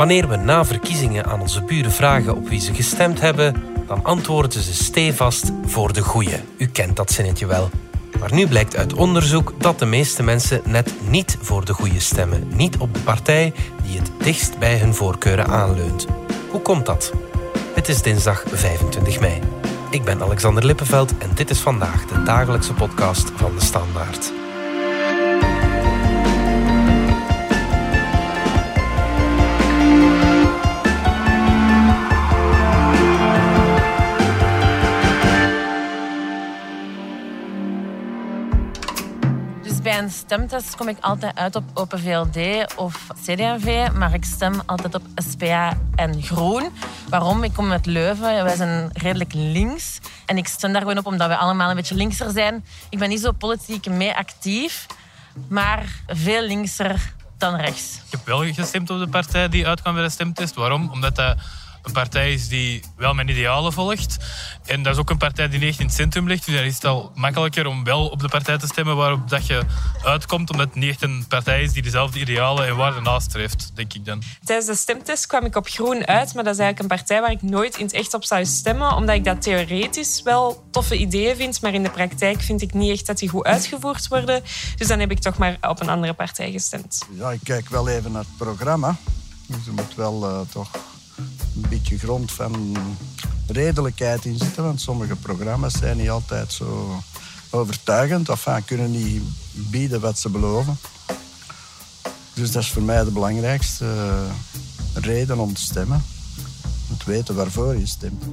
Wanneer we na verkiezingen aan onze buren vragen op wie ze gestemd hebben, dan antwoorden ze stevast voor de goeie. U kent dat zinnetje wel. Maar nu blijkt uit onderzoek dat de meeste mensen net niet voor de goede stemmen. Niet op de partij die het dichtst bij hun voorkeuren aanleunt. Hoe komt dat? Het is dinsdag 25 mei. Ik ben Alexander Lippenveld en dit is vandaag de dagelijkse podcast van de Standaard. Stemtest kom ik altijd uit op Open VLD of CD&V, maar ik stem altijd op SPA en Groen. Waarom? Ik kom uit Leuven, wij zijn redelijk links. En ik stem daar gewoon op omdat we allemaal een beetje linkser zijn. Ik ben niet zo politiek mee actief, maar veel linkser dan rechts. Ik heb wel gestemd op de partij die uitkwam bij de stemtest. Waarom? Omdat dat een partij is die wel mijn idealen volgt. En dat is ook een partij die niet in het centrum ligt. Dus dan is het al makkelijker om wel op de partij te stemmen waarop dat je uitkomt. Omdat het niet echt een partij is die dezelfde idealen en waarden nastreeft, denk ik dan. Tijdens de stemtest kwam ik op groen uit. Maar dat is eigenlijk een partij waar ik nooit in het echt op zou stemmen. Omdat ik dat theoretisch wel toffe ideeën vind. Maar in de praktijk vind ik niet echt dat die goed uitgevoerd worden. Dus dan heb ik toch maar op een andere partij gestemd. Ja, ik kijk wel even naar het programma. Dus er moet wel uh, toch een beetje grond van redelijkheid in zitten. Want sommige programma's zijn niet altijd zo overtuigend. Of kunnen niet bieden wat ze beloven. Dus dat is voor mij de belangrijkste eh, reden om te stemmen. Het weten waarvoor je stemt.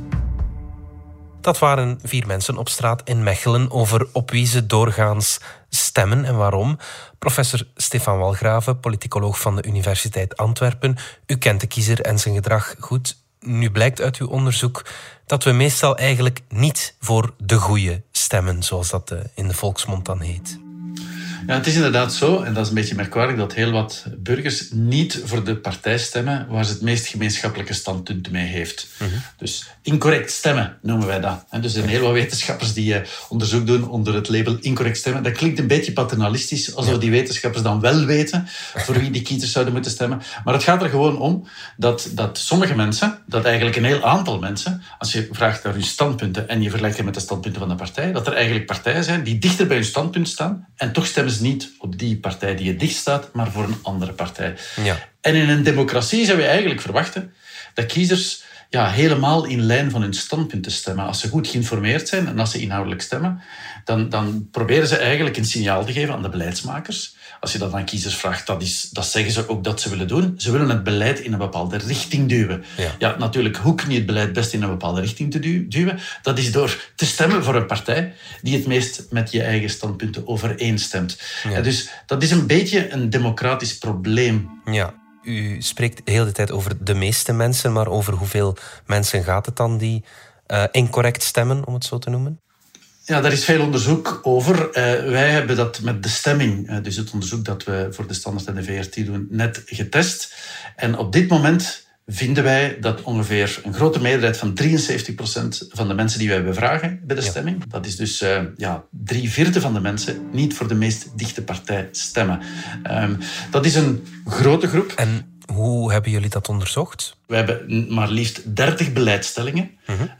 Dat waren vier mensen op straat in Mechelen over op wie ze doorgaans stemmen en waarom. Professor Stefan Walgraven, politicoloog van de Universiteit Antwerpen. U kent de kiezer en zijn gedrag goed. Nu blijkt uit uw onderzoek dat we meestal eigenlijk niet voor de goede stemmen, zoals dat eh, in de volksmond dan heet. Ja, het is inderdaad zo, en dat is een beetje merkwaardig, dat heel wat burgers niet voor de partij stemmen waar ze het meest gemeenschappelijke standpunt mee heeft. Mhm. Dus incorrect stemmen noemen wij dat. En dus er zijn heel wat wetenschappers die uh, onderzoek doen onder het label incorrect stemmen. Dat klinkt een beetje paternalistisch, alsof die wetenschappers dan wel weten voor wie die kiezers zouden moeten stemmen. Maar het gaat er gewoon om dat, dat sommige mensen, dat eigenlijk een heel aantal mensen, als je vraagt naar hun standpunten en je vergelijkt met de standpunten van de partij, dat er eigenlijk partijen zijn die dichter bij hun standpunt staan en toch stemmen ze niet op die partij die het dichtst staat, maar voor een andere partij. Ja. En in een democratie zou je eigenlijk verwachten dat kiezers ja, helemaal in lijn van hun standpunten stemmen. Als ze goed geïnformeerd zijn en als ze inhoudelijk stemmen, dan, dan proberen ze eigenlijk een signaal te geven aan de beleidsmakers. Als je dat aan kiezers vraagt, dat, is, dat zeggen ze ook dat ze willen doen. Ze willen het beleid in een bepaalde richting duwen. Ja, ja natuurlijk, hoe kun je het beleid best in een bepaalde richting te duwen? Dat is door te stemmen voor een partij die het meest met je eigen standpunten overeenstemt. Ja. Dus dat is een beetje een democratisch probleem. Ja. U spreekt de hele tijd over de meeste mensen, maar over hoeveel mensen gaat het dan die uh, incorrect stemmen, om het zo te noemen? Ja, daar is veel onderzoek over. Uh, wij hebben dat met de stemming, uh, dus het onderzoek dat we voor de Standaard en de VRT doen, net getest. En op dit moment vinden wij dat ongeveer een grote meerderheid van 73% van de mensen die wij bevragen bij de stemming, dat is dus uh, ja, drie vierde van de mensen, niet voor de meest dichte partij stemmen. Um, dat is een grote groep. En hoe hebben jullie dat onderzocht? We hebben maar liefst 30 beleidsstellingen.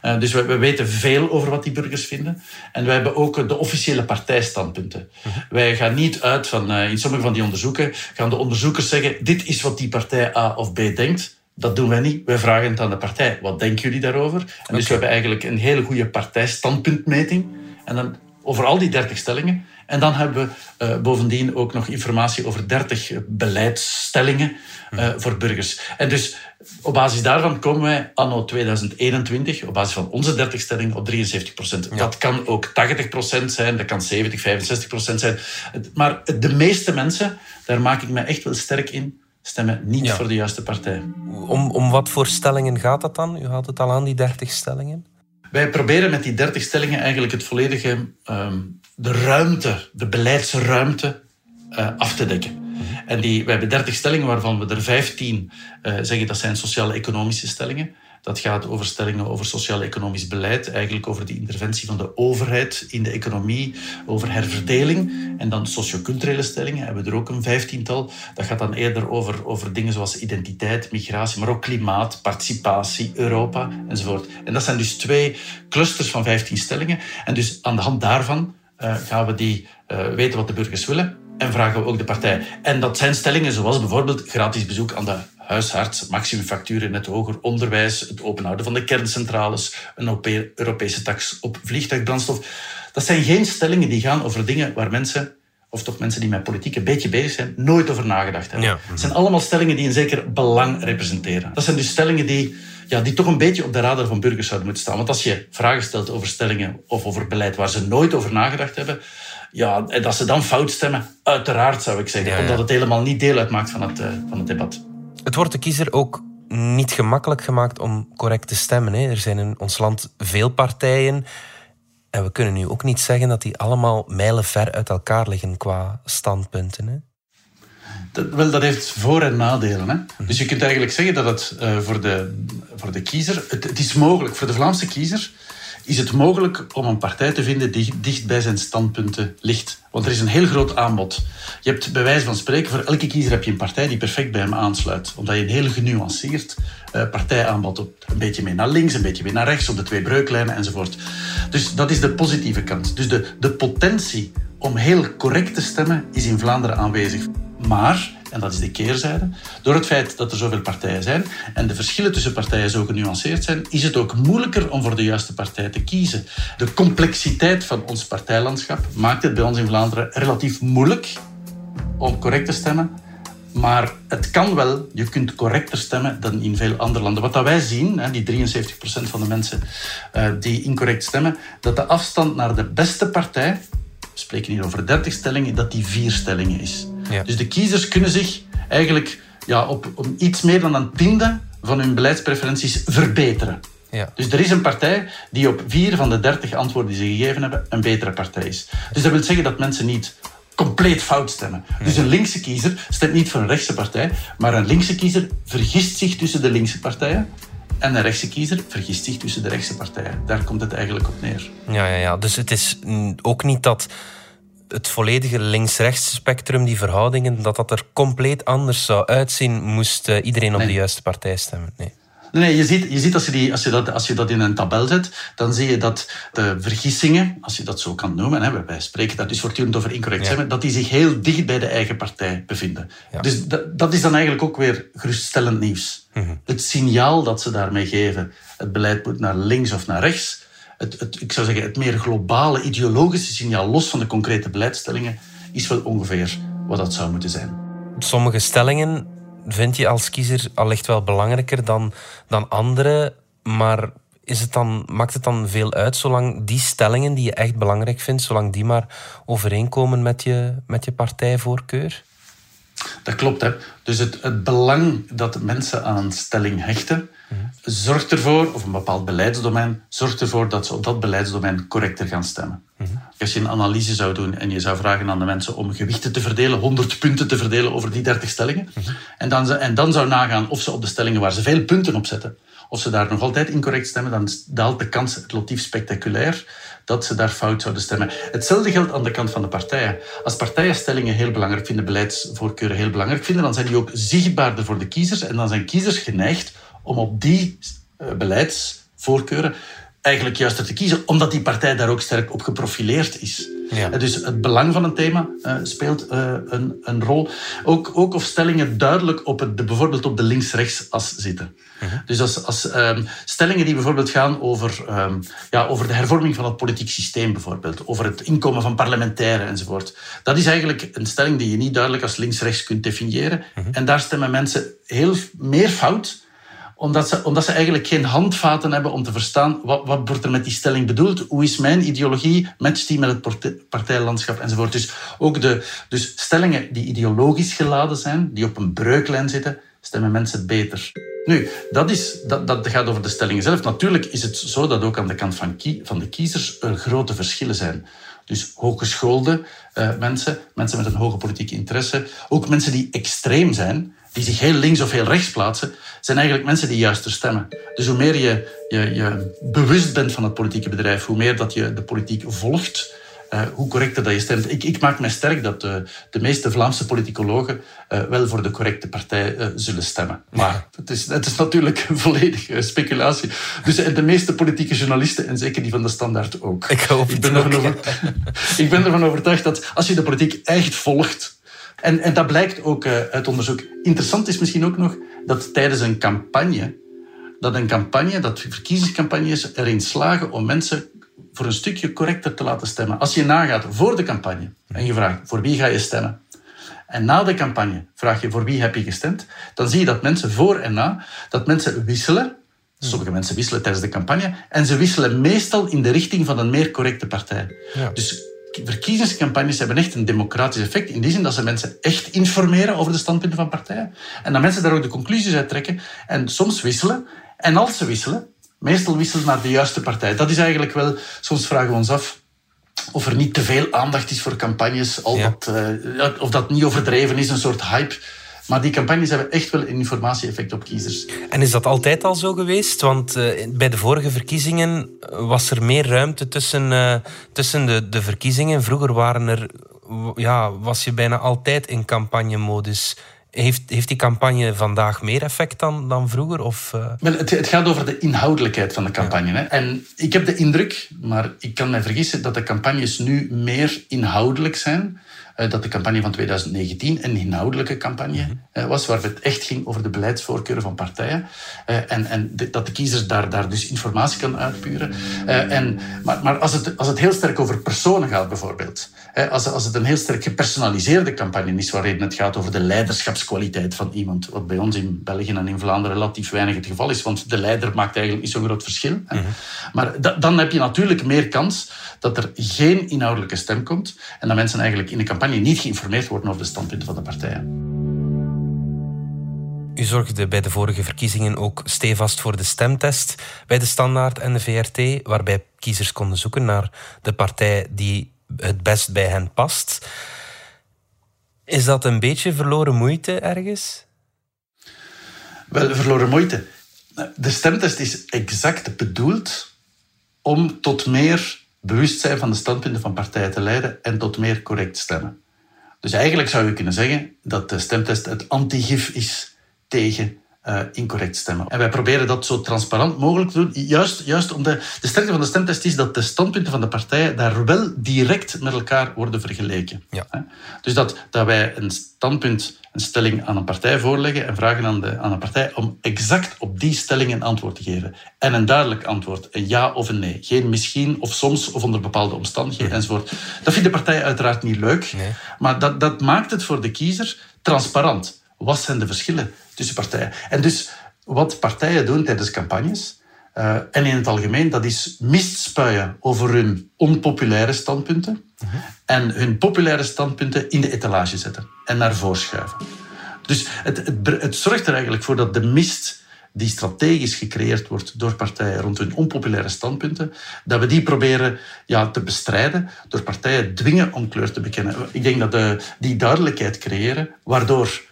Uh dus we, we, weten veel over wat die burgers vinden. En we hebben ook de officiële partijstandpunten. Uh Wij gaan niet uit van, uh, in sommige van die onderzoeken, gaan de onderzoekers zeggen, dit is wat die partij A of B denkt. Dat doen wij niet. Wij vragen het aan de partij. Wat denken jullie daarover? En dus we hebben eigenlijk een hele goede partijstandpuntmeting. En dan over al die 30 stellingen. En dan hebben we uh, bovendien ook nog informatie over 30 beleidsstellingen uh, voor burgers. En dus op basis daarvan komen wij anno 2021, op basis van onze 30 stellingen, op 73 procent. Dat kan ook 80 procent zijn, dat kan 70, 65 procent zijn. Maar de meeste mensen, daar maak ik me echt wel sterk in, stemmen niet voor de juiste partij. Om, om wat voor stellingen gaat dat dan? U had het al aan, die 30 stellingen. Wij proberen met die 30 stellingen eigenlijk het volledige, um, de ruimte, de beleidsruimte uh, af te dekken. En die, we hebben 30 stellingen waarvan we er 15 uh, zeggen dat zijn sociaal-economische stellingen. Dat gaat over stellingen over sociaal-economisch beleid, eigenlijk over de interventie van de overheid in de economie, over herverdeling. En dan socioculturele stellingen hebben we er ook een vijftiental. Dat gaat dan eerder over, over dingen zoals identiteit, migratie, maar ook klimaat, participatie, Europa enzovoort. En dat zijn dus twee clusters van vijftien stellingen. En dus aan de hand daarvan uh, gaan we die uh, weten wat de burgers willen en vragen we ook de partij. En dat zijn stellingen zoals bijvoorbeeld gratis bezoek aan de huisarts, maximumfactuur in het hoger onderwijs, het openhouden van de kerncentrales, een Europese tax op vliegtuigbrandstof. Dat zijn geen stellingen die gaan over dingen waar mensen, of toch mensen die met politiek een beetje bezig zijn, nooit over nagedacht hebben. Ja. Het zijn allemaal stellingen die een zeker belang representeren. Dat zijn dus stellingen die, ja, die toch een beetje op de radar van burgers zouden moeten staan. Want als je vragen stelt over stellingen of over beleid waar ze nooit over nagedacht hebben, ja, dat ze dan fout stemmen, uiteraard zou ik zeggen. Omdat het helemaal niet deel uitmaakt van het, uh, van het debat. Het wordt de kiezer ook niet gemakkelijk gemaakt om correct te stemmen. Hè. Er zijn in ons land veel partijen. En we kunnen nu ook niet zeggen dat die allemaal mijlenver uit elkaar liggen qua standpunten. Hè. Dat, wel, dat heeft voor- en nadelen. Hè? Dus je kunt eigenlijk zeggen dat het uh, voor, de, voor de kiezer... Het, het, is mogelijk voor de Vlaamse kiezer is het mogelijk om een partij te vinden die dicht bij zijn standpunten ligt. Want er is een heel groot aanbod. Je hebt bij wijze van spreken, voor elke kiezer heb je een partij die perfect bij hem aansluit. Omdat je een heel genuanceerd uh, partijaanbod hebt. Een beetje meer naar links, een beetje meer naar rechts, op de twee breuklijnen enzovoort. Dus dat is de positieve kant. Dus de, de potentie om heel correct te stemmen is in Vlaanderen aanwezig. Maar en dat is de keerzijde. Door het feit dat er zoveel partijen zijn en de verschillen tussen partijen zo genuanceerd zijn, is het ook moeilijker om voor de juiste partij te kiezen. De complexiteit van ons partijlandschap maakt het bij ons in Vlaanderen relatief moeilijk om correct te stemmen. Maar het kan wel, je kunt correcter stemmen dan in veel andere landen. Wat dat wij zien, die 73% van de mensen eh, die incorrect stemmen, dat de afstand naar de beste partij, we spreken hier over 30 stellingen, dat die vier stellingen is. Ja. Dus de kiezers kunnen zich eigenlijk ja, op, op iets meer dan een tiende van hun beleidspreferenties verbeteren. Ja. Dus er is een partij die op vier van de dertig antwoorden die ze gegeven hebben een betere partij is. Dus dat wil zeggen dat mensen niet compleet fout stemmen. Dus een linkse kiezer stemt niet voor een rechtse partij, maar een linkse kiezer vergist zich tussen de linkse partijen en een rechtse kiezer vergist zich tussen de rechtse partijen. Daar komt het eigenlijk op neer. Ja, ja, ja. dus het is ook niet dat het volledige links-rechts spectrum, die verhoudingen, dat dat er compleet anders zou uitzien, moest uh, iedereen op de juiste partij stemmen. Nee. Nee, je ziet, je ziet als, je die, als, je dat, als je dat in een tabel zet, dan zie je dat de vergissingen, als je dat zo kan noemen, hè, wij spreken daar dus voortdurend over incorrect stemmen, dat die zich heel dicht bij de eigen partij bevinden. Ja. Dus dat, dat, is dan eigenlijk ook weer geruststellend nieuws. Mm -hmm. Het signaal dat ze daarmee geven, het beleid moet naar links of naar rechts, het, het, ik zou zeggen, het meer globale ideologische signaal, los van de concrete beleidstellingen, is wel ongeveer wat dat zou moeten zijn. Sommige stellingen vind je als kiezer allicht wel belangrijker dan, dan andere, maar is het dan, maakt het dan veel uit zolang die stellingen die je echt belangrijk vindt, zolang die maar overeenkomen met je, met je partijvoorkeur? Dat klopt. Hè. Dus het, het belang dat mensen aan een stelling hechten, zorgt ervoor, of een bepaald beleidsdomein, zorgt ervoor dat ze op dat beleidsdomein correcter gaan stemmen. Als je een analyse zou doen en je zou vragen aan de mensen om gewichten te verdelen, 100 punten te verdelen over die 30 stellingen, en, dan, en dan zou nagaan of ze op de stellingen waar ze veel punten op zetten, of ze daar nog altijd incorrect stemmen, dan daalt de kans relatief spectaculair dat ze daar fout zouden stemmen. Hetzelfde geldt aan de kant van de partijen. Als partijen stellingen heel belangrijk vinden, beleidsvoorkeuren heel belangrijk vinden, dan zijn die ook zichtbaarder voor de kiezers en dan zijn kiezers geneigd om op die uh, beleidsvoorkeuren eigenlijk juist te kiezen, omdat die partij daar ook sterk op geprofileerd is. Ja. Dus het belang van een thema uh, speelt uh, een, een, rol. Ook, ook of stellingen duidelijk op het, de, bijvoorbeeld op de links-rechts as zitten. Uh -huh. Dus als, als um, stellingen die bijvoorbeeld gaan over, um, ja, over de hervorming van het politiek systeem, bijvoorbeeld, over het inkomen van parlementairen enzovoort. Dat is eigenlijk een stelling die je niet duidelijk als links-rechts kunt definiëren. -huh. En daar stemmen mensen heel meer fout omdat ze, omdat ze eigenlijk geen handvaten hebben om te verstaan wat, wat wordt er met die stelling bedoeld, hoe is mijn ideologie, matcht die met het partijlandschap enzovoort. Dus ook de dus stellingen die ideologisch geladen zijn, die op een breuklijn zitten, stemmen mensen beter. Nu, dat, is, dat, dat gaat over de stellingen zelf. Natuurlijk is het zo dat ook aan de kant van, de kiezers er grote verschillen zijn. Dus hooggeschoolde uh, mensen, mensen met een hoge politieke interesse, ook mensen die extreem zijn, die zich heel links of heel rechts plaatsen, zijn eigenlijk mensen die juister stemmen. Dus hoe meer je, je, je bewust bent van het politieke bedrijf, hoe meer dat je de politiek volgt, uh, hoe correcter dat je stemt. Ik, ik maak mij sterk dat de, de meeste Vlaamse politicologen uh, wel voor de correcte partij uh, zullen stemmen. Maar het is, het is natuurlijk een volledige speculatie. Dus de meeste politieke journalisten, en zeker die van de Standaard ook. Ik hoop ik ben, ervan over, ik ben ervan overtuigd dat als je de politiek echt volgt, en, en dat blijkt ook uit onderzoek. Interessant is misschien ook nog dat tijdens een campagne, dat een campagne, dat verkiezingscampagnes erin slagen om mensen voor een stukje correcter te laten stemmen. Als je nagaat voor de campagne en je vraagt voor wie ga je stemmen, en na de campagne vraag je voor wie heb je gestemd, dan zie je dat mensen voor en na, dat mensen wisselen. Sommige mensen wisselen tijdens de campagne en ze wisselen meestal in de richting van een meer correcte partij. Ja. Dus verkiezingscampagnes hebben echt een democratisch effect in die zin dat ze mensen echt informeren over de standpunten van partijen en dat mensen daar ook de conclusies uit trekken en soms wisselen. En als ze wisselen, meestal wisselen naar de juiste partij. Dat is eigenlijk wel, soms vragen we ons af of er niet te veel aandacht is voor campagnes, al dat, uh, of dat niet overdreven is, een soort hype. Maar die campagnes hebben echt wel een informatie-effect op kiezers. En is dat altijd al zo geweest? Want uh, bij de vorige verkiezingen was er meer ruimte tussen, uh, tussen de, de verkiezingen. Vroeger waren er, ja, was je bijna altijd in campagnemodus. Heeft, heeft die campagne vandaag meer effect dan, dan vroeger? Of, uh... Wel, het, het, gaat over de inhoudelijkheid van de campagne. Hè? En ik heb de indruk, maar ik kan mij vergissen, dat de campagnes nu meer inhoudelijk zijn eh, dat de campagne van 2019 een inhoudelijke campagne mhm. was, waar het echt ging over de beleidsvoorkeuren van partijen. Eh, en en dat de kiezers daar, daar dus informatie kan uitpuren. Eh, en, maar maar als, het, als het heel sterk over personen gaat, bijvoorbeeld, als, als het een heel sterk gepersonaliseerde campagne is, waarin het gaat over de leiderschapskwaliteit van iemand, wat bij ons in België en in Vlaanderen relatief weinig het geval is, want de leider maakt eigenlijk niet zo'n groot verschil. Mhm. Maar dan heb je natuurlijk meer kans dat er geen inhoudelijke stem komt en dat mensen eigenlijk in de campagne niet geïnformeerd worden over de standpunten van de partijen. U zorgde bij de vorige verkiezingen ook stevast voor de stemtest bij de Standaard en de VRT, waarbij kiezers konden zoeken naar de partij die het best bij hen past. Is dat een beetje verloren moeite ergens? Wel, verloren moeite. De stemtest is exact bedoeld om tot meer bewustzijn van de standpunten van partijen te leiden en tot meer correct stemmen. Dus eigenlijk zou je kunnen zeggen dat de stemtest het antigif is tegen uh, incorrect stemmen. En wij proberen dat zo transparant mogelijk te doen. Juist, juist om de, de sterkte van de stemtest is dat de standpunten van de partijen daar wel direct met elkaar worden vergeleken. Ja. Dus dat, dat wij een standpunt, een stelling aan een partij voorleggen en vragen aan, de, aan een partij om exact op die stelling een antwoord te geven. En een duidelijk antwoord, een ja of een nee. Geen misschien of soms of onder bepaalde omstandigheden enzovoort. Dat vindt de partij uiteraard niet leuk, nee. maar dat, dat maakt het voor de kiezer transparant. Wat zijn de verschillen tussen partijen? En dus wat partijen doen tijdens campagnes, uh, en in het algemeen, dat is mist spuien over hun onpopulaire standpunten en hun populaire standpunten in de etalage zetten en naar voren schuiven. Dus het, het, het zorgt er eigenlijk voor dat de mist die strategisch gecreëerd wordt door partijen rond hun onpopulaire standpunten, dat we die proberen ja, te bestrijden door partijen dwingen om kleur te bekennen. Ik denk dat de, die duidelijkheid creëren, waardoor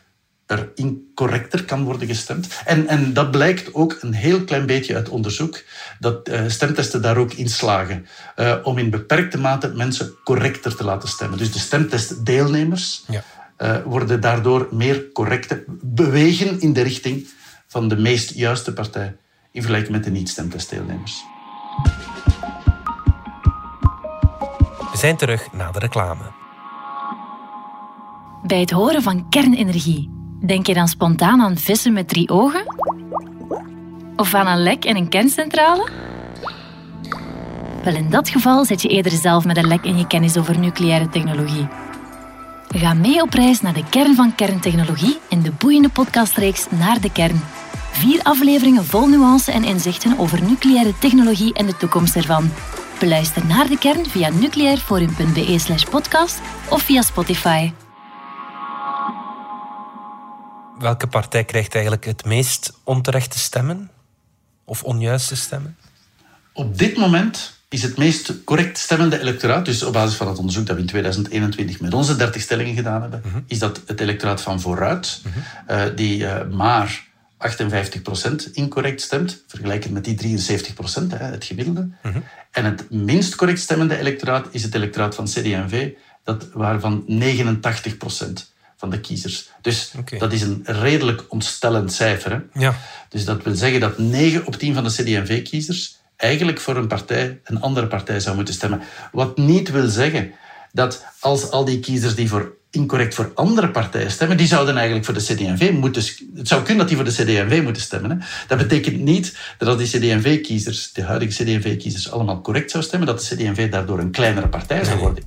er incorrecter kan worden gestemd. En, en dat blijkt ook een heel klein beetje uit onderzoek, dat uh, stemtesten daar ook in slagen. Uh, om in beperkte mate mensen correcter te laten stemmen. Dus de stemtestdeelnemers ja. uh, worden daardoor meer correcte, bewegen in de richting van de meest juiste partij in vergelijking met de niet-stemtestdeelnemers. We zijn terug na de reclame. Bij het horen van kernenergie Denk je dan spontaan aan vissen met drie ogen? Of aan een lek in een kerncentrale? Wel, in dat geval zit je eerder zelf met een lek in je kennis over nucleaire technologie. Ga mee op reis naar de kern van kerntechnologie in de boeiende podcastreeks Naar de Kern. Vier afleveringen vol nuance en inzichten over nucleaire technologie en de toekomst ervan. Beluister naar de kern via nucleairforum.be podcast of via Spotify welke partij krijgt eigenlijk het meest onterechte stemmen? Of onjuiste stemmen? Op dit moment is het meest correct stemmende electoraat, dus op basis van het onderzoek dat we in 2021 met onze 30 stellingen gedaan hebben, Mhm. is dat het electoraat van vooruit, eh, die eh, maar 58% incorrect stemt, vergelijkend met die 73%, hè, het gemiddelde. Mhm. En het minst correct stemmende electoraat is het electoraat van CD&V, dat waarvan 89% van de kiezers. Dus dat is een redelijk ontstellend cijfer. Hè? Ja. Dus dat wil zeggen dat 9 op 10 van de CD&V-kiezers eigenlijk voor een partij, een andere partij zou moeten stemmen. Wat niet wil zeggen dat als al die kiezers die voor incorrect voor andere partijen stemmen, die zouden eigenlijk voor de CD&V moeten... Het zou kunnen dat die voor de CD&V moeten stemmen. Hè? Dat betekent niet dat als die CD&V-kiezers, de huidige CD&V-kiezers, allemaal correct zou stemmen, dat de CD&V daardoor een kleinere partij zou worden.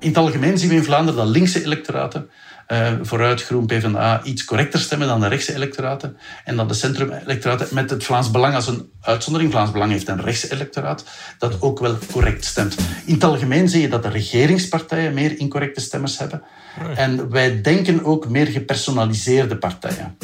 In het algemeen zien we in Vlaanderen dat linkse electoraten eh, vooruit Groen PvdA iets correcter stemmen dan de rechtse electoraten. En dat de centrum-electoraten met het Vlaams Belang als een uitzondering, Vlaams Belang heeft een rechtse electoraat, dat ook wel correct stemt. In het algemeen zie je dat de regeringspartijen meer incorrecte stemmers hebben. En wij denken ook meer gepersonaliseerde partijen.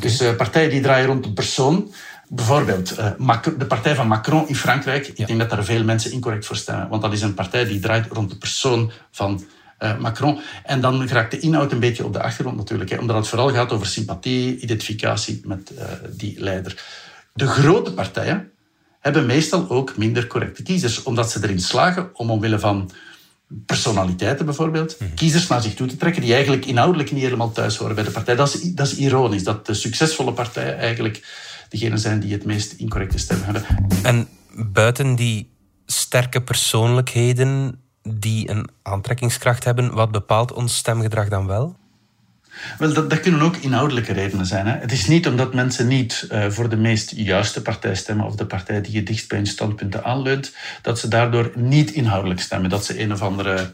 Dus eh, partijen die draaien rond een persoon. Bijvoorbeeld eh, de partij van Macron in Frankrijk. Ik denk dat daar veel mensen incorrect voor stemmen. Want dat is een partij die draait rond de persoon van eh, Macron. En dan raakt de inhoud een beetje op de achtergrond natuurlijk. Hè, omdat het vooral gaat over sympathie, identificatie met eh, die leider. De grote partijen hebben meestal ook minder correcte kiezers. Omdat ze erin slagen om omwille van personaliteiten bijvoorbeeld, kiezers naar zich toe te trekken die eigenlijk inhoudelijk niet helemaal thuis horen bij de partij. Dat is, dat is ironisch, dat de succesvolle partijen eigenlijk degene zijn die het meest incorrecte stemmen hebben. En buiten die sterke persoonlijkheden die een aantrekkingskracht hebben, wat bepaalt ons stemgedrag dan wel? Wel, dat, dat kunnen ook inhoudelijke redenen zijn. Hè. Het is niet omdat mensen niet eh, voor de meest juiste partij stemmen of de partij die het dichtst bij hun standpunten aanleunt, dat ze daardoor niet inhoudelijk stemmen. Dat ze een of andere,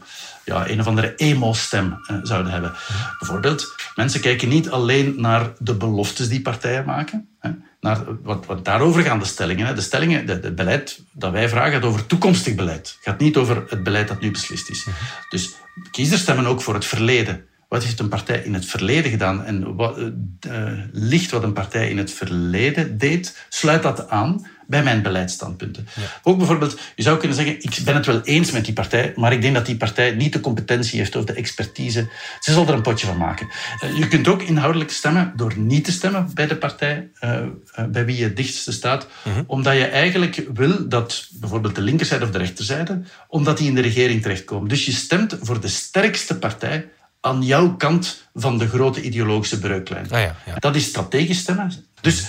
ja, een of andere emo-stem eh, zouden hebben. Bijvoorbeeld, mensen kijken niet alleen naar de beloftes die partijen maken, hè, naar wat, daarover gaan de stellingen. Hè. De stellingen, de- het beleid dat wij vragen, gaat over toekomstig beleid. Gaat niet over het beleid dat nu beslist is. Dus kiezers stemmen ook voor het verleden. Wat heeft een partij in het verleden gedaan? En wat, eh, eh, ligt wat een partij in het verleden deed, sluit dat aan bij mijn beleidsstandpunten. Ook bijvoorbeeld, je zou kunnen zeggen, ik ben het wel eens met die partij, maar ik denk dat die partij niet de competentie heeft of de expertise. Ze zal er een potje van maken. Eh, je kunt ook inhoudelijk stemmen door niet te stemmen bij de partij eh, eh, bij wie je het dichtste staat, omdat je eigenlijk wil dat bijvoorbeeld de linkerzijde of de rechterzijde, omdat die in de regering terechtkomen. Dus je stemt voor de sterkste partij aan jouw kant van de grote ideologische breuklijn. Ah ja, ja. Dat is strategisch stemmen. Dus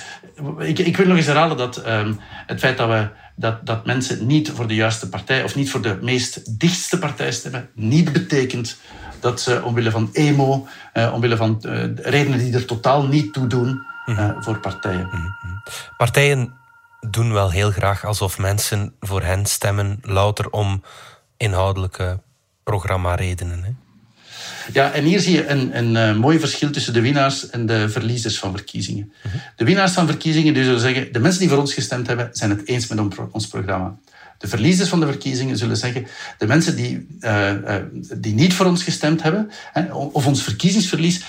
ik, ik wil nog eens herhalen dat ehm, het feit dat, we, dat, dat mensen niet voor de juiste partij of niet voor de meest dichtste partij stemmen, niet betekent dat ze omwille van emo, eh, omwille van eh, redenen die er totaal niet toe doen eh, voor partijen. Partijen doen wel heel graag alsof mensen voor hen stemmen, louter om inhoudelijke programmaredenen. Ja, en hier zie je een, een eh, mooi verschil tussen de winnaars en de verliezers van verkiezingen. De winnaars van verkiezingen, dus zullen zeggen, de mensen die voor ons gestemd hebben, zijn het eens met on- ons programma. De verliezers van de verkiezingen zullen zeggen, de mensen die, eh, eh, die niet voor ons gestemd hebben, of ons verkiezingsverlies,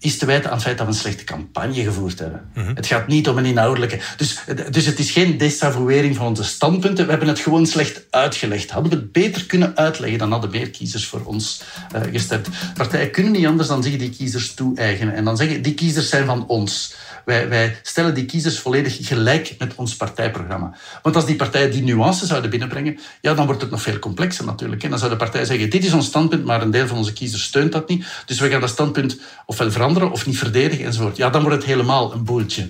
is te wijten aan het feit dat we een slechte campagne gevoerd hebben. Het gaat niet om een inhoudelijke... Dus, dus het is geen desavouering van onze standpunten. We hebben het gewoon slecht uitgelegd. Hadden we het beter kunnen uitleggen, dan hadden meer kiezers voor ons eh, gestemd. Partijen kunnen niet anders dan zich die kiezers toe-eigenen. En dan zeggen, die kiezers zijn van ons. Wij, stellen die kiezers volledig gelijk met ons partijprogramma. Want als die partijen die nuance zouden binnenbrengen, ja, dan wordt het nog veel complexer natuurlijk. En dan zou de partij zeggen, dit is ons standpunt, maar een deel van onze kiezers steunt dat niet. Dus we gaan dat standpunt ofwel veranderen of niet verdedigen enzovoort. Ja, dan wordt het helemaal een boeltje.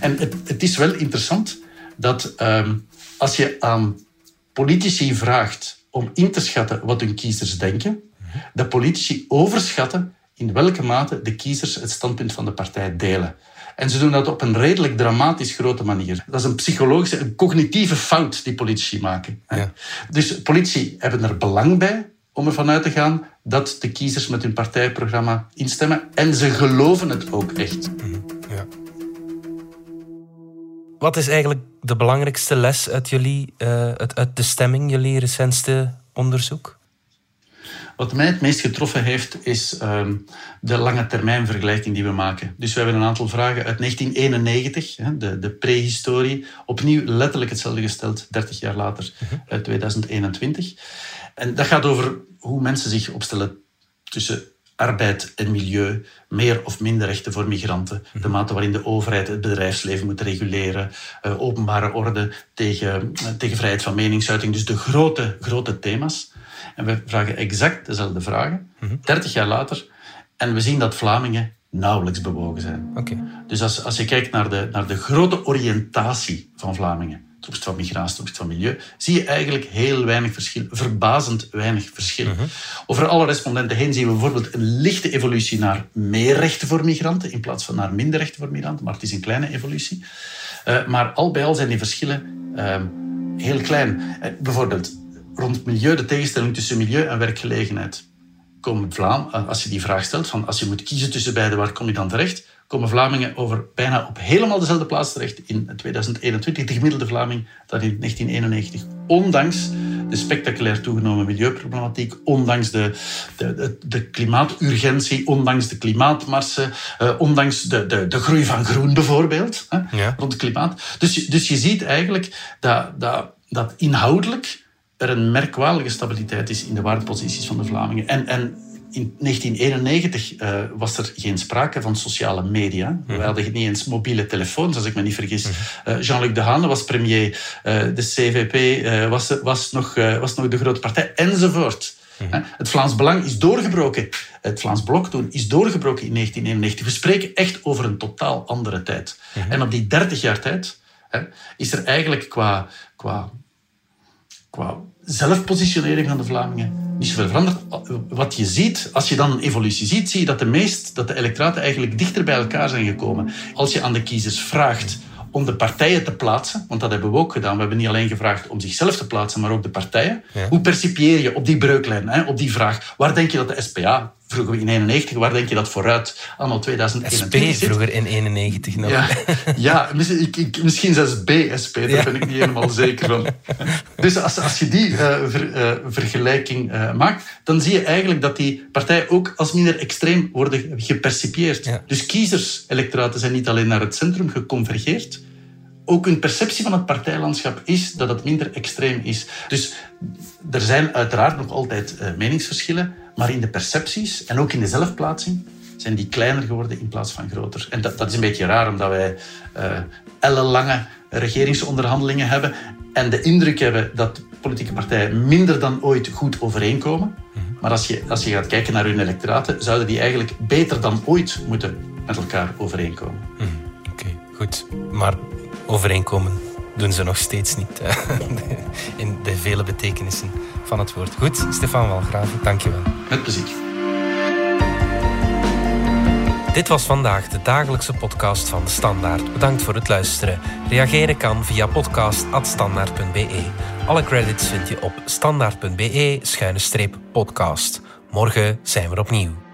En het, het is wel interessant dat ehm, als je aan politici vraagt om in te schatten wat hun kiezers denken, dat politici overschatten in welke mate de kiezers het standpunt van de partij delen. En ze doen dat op een redelijk dramatisch grote manier. Dat is een psychologische, een cognitieve fout die politici maken. Ja. Dus politici hebben er belang bij om ervan uit te gaan dat de kiezers met hun partijprogramma instemmen. En ze geloven het ook echt. Ja. Wat is eigenlijk de belangrijkste les uit, jullie, eh, uit, uit de stemming, jullie recentste onderzoek? Wat mij het meest getroffen heeft, is ehm, de lange termijn vergelijking die we maken. Dus we hebben een aantal vragen uit 1991, hè, de, de prehistorie, opnieuw letterlijk hetzelfde gesteld, 30 jaar later, uit 2021. En dat gaat over hoe mensen zich opstellen tussen arbeid en milieu, meer of minder rechten voor migranten, de mate waarin de overheid het bedrijfsleven moet reguleren, uh, openbare orde tegen, uh, tegen vrijheid van meningsuiting. Dus de grote, grote thema's. En we vragen exact dezelfde vragen, 30 jaar later, en we zien dat Vlamingen nauwelijks bewogen zijn. Okay. Dus als, als je kijkt naar de, naar de grote oriëntatie van Vlamingen, ten opzichte van migratie, ten opzichte van milieu, zie je eigenlijk heel weinig verschil, verbazend weinig verschil. Mhm. Over alle respondenten heen zien we bijvoorbeeld een lichte evolutie naar meer rechten voor migranten in plaats van naar minder rechten voor migranten, maar het is een kleine evolutie. Uh, maar al bij al zijn die verschillen uh, heel klein. Uh, bijvoorbeeld rond milieu, de tegenstelling tussen milieu en werkgelegenheid. Komen Vlaam, eh, als je die vraag stelt, van als je moet kiezen tussen beide, waar kom je dan terecht? komen Vlamingen over bijna op helemaal dezelfde plaats terecht in 2021, de gemiddelde Vlaming, dan in 1991. Ondanks de spectaculair toegenomen milieuproblematiek, ondanks de, de, de, de klimaaturgentie, ondanks de klimaatmarsen, uh, ondanks de, de, de groei van groen bijvoorbeeld, hè, Ja. rond het klimaat. Dus, dus je ziet eigenlijk dat, dat, dat inhoudelijk er een merkwaardige stabiliteit is in de waardeposities van de Vlamingen. En, en in 1991 uh, was er geen sprake van sociale media. We hadden niet eens mobiele telefoons, als ik me niet vergis. Uh, Jean-Luc Dehaene was premier, uh, de CVP was, was, nog, was nog de grote partij, enzovoort. Het Vlaams Belang is doorgebroken. Het Vlaams Blok toen is doorgebroken in 1991. We spreken echt over een totaal andere tijd. En op die 30 jaar tijd hè, is er eigenlijk qua, qua, qua zelfpositionering van de Vlamingen niet zoveel veranderd. Wat je ziet, als je dan een evolutie ziet, zie je dat de, meest, dat de electoraten eigenlijk dichter bij elkaar zijn gekomen. Als je aan de kiezers vraagt om de partijen te plaatsen, want dat hebben we ook gedaan. We hebben niet alleen gevraagd om zichzelf te plaatsen, maar ook de partijen. Ja. Hoe percipieer je op die breuklijn, hè, op die vraag, waar denk je dat de SPA, vroegen we in 91, waar denk je dat vooruit anno 2021 SP vroeger in 91 nog. Ja, ja misschien, ik, ik, misschien zelfs BSP, daar Ja. ben ik niet helemaal zeker van. Dus als, als je die uh, ver, uh, vergelijking uh, maakt, dan zie je eigenlijk dat die partijen ook als minder extreem worden gepercipieerd. Ja. Dus kiezerselectoraten zijn niet alleen naar het centrum geconvergeerd, ook hun perceptie van het partijlandschap is dat het minder extreem is. Dus er zijn uiteraard nog altijd meningsverschillen, maar in de percepties en ook in de zelfplaatsing zijn die kleiner geworden in plaats van groter. En dat, dat is een beetje raar, omdat wij uh, ellenlange regeringsonderhandelingen hebben en de indruk hebben dat politieke partijen minder dan ooit goed overeenkomen. Maar als je, als je gaat kijken naar hun electoraten, zouden die eigenlijk beter dan ooit moeten met elkaar overeenkomen. Oké, okay, goed. Maar overeenkomen doen ze nog steeds niet. Hè? In de vele betekenissen van het woord. Goed, Stefan Walgraven, dankjewel. Met plezier. Dit was vandaag de dagelijkse podcast van De Standaard. Bedankt voor het luisteren. Reageren kan via podcast.standaard.be. Alle credits vind je op standaard.be-podcast. Morgen zijn we opnieuw.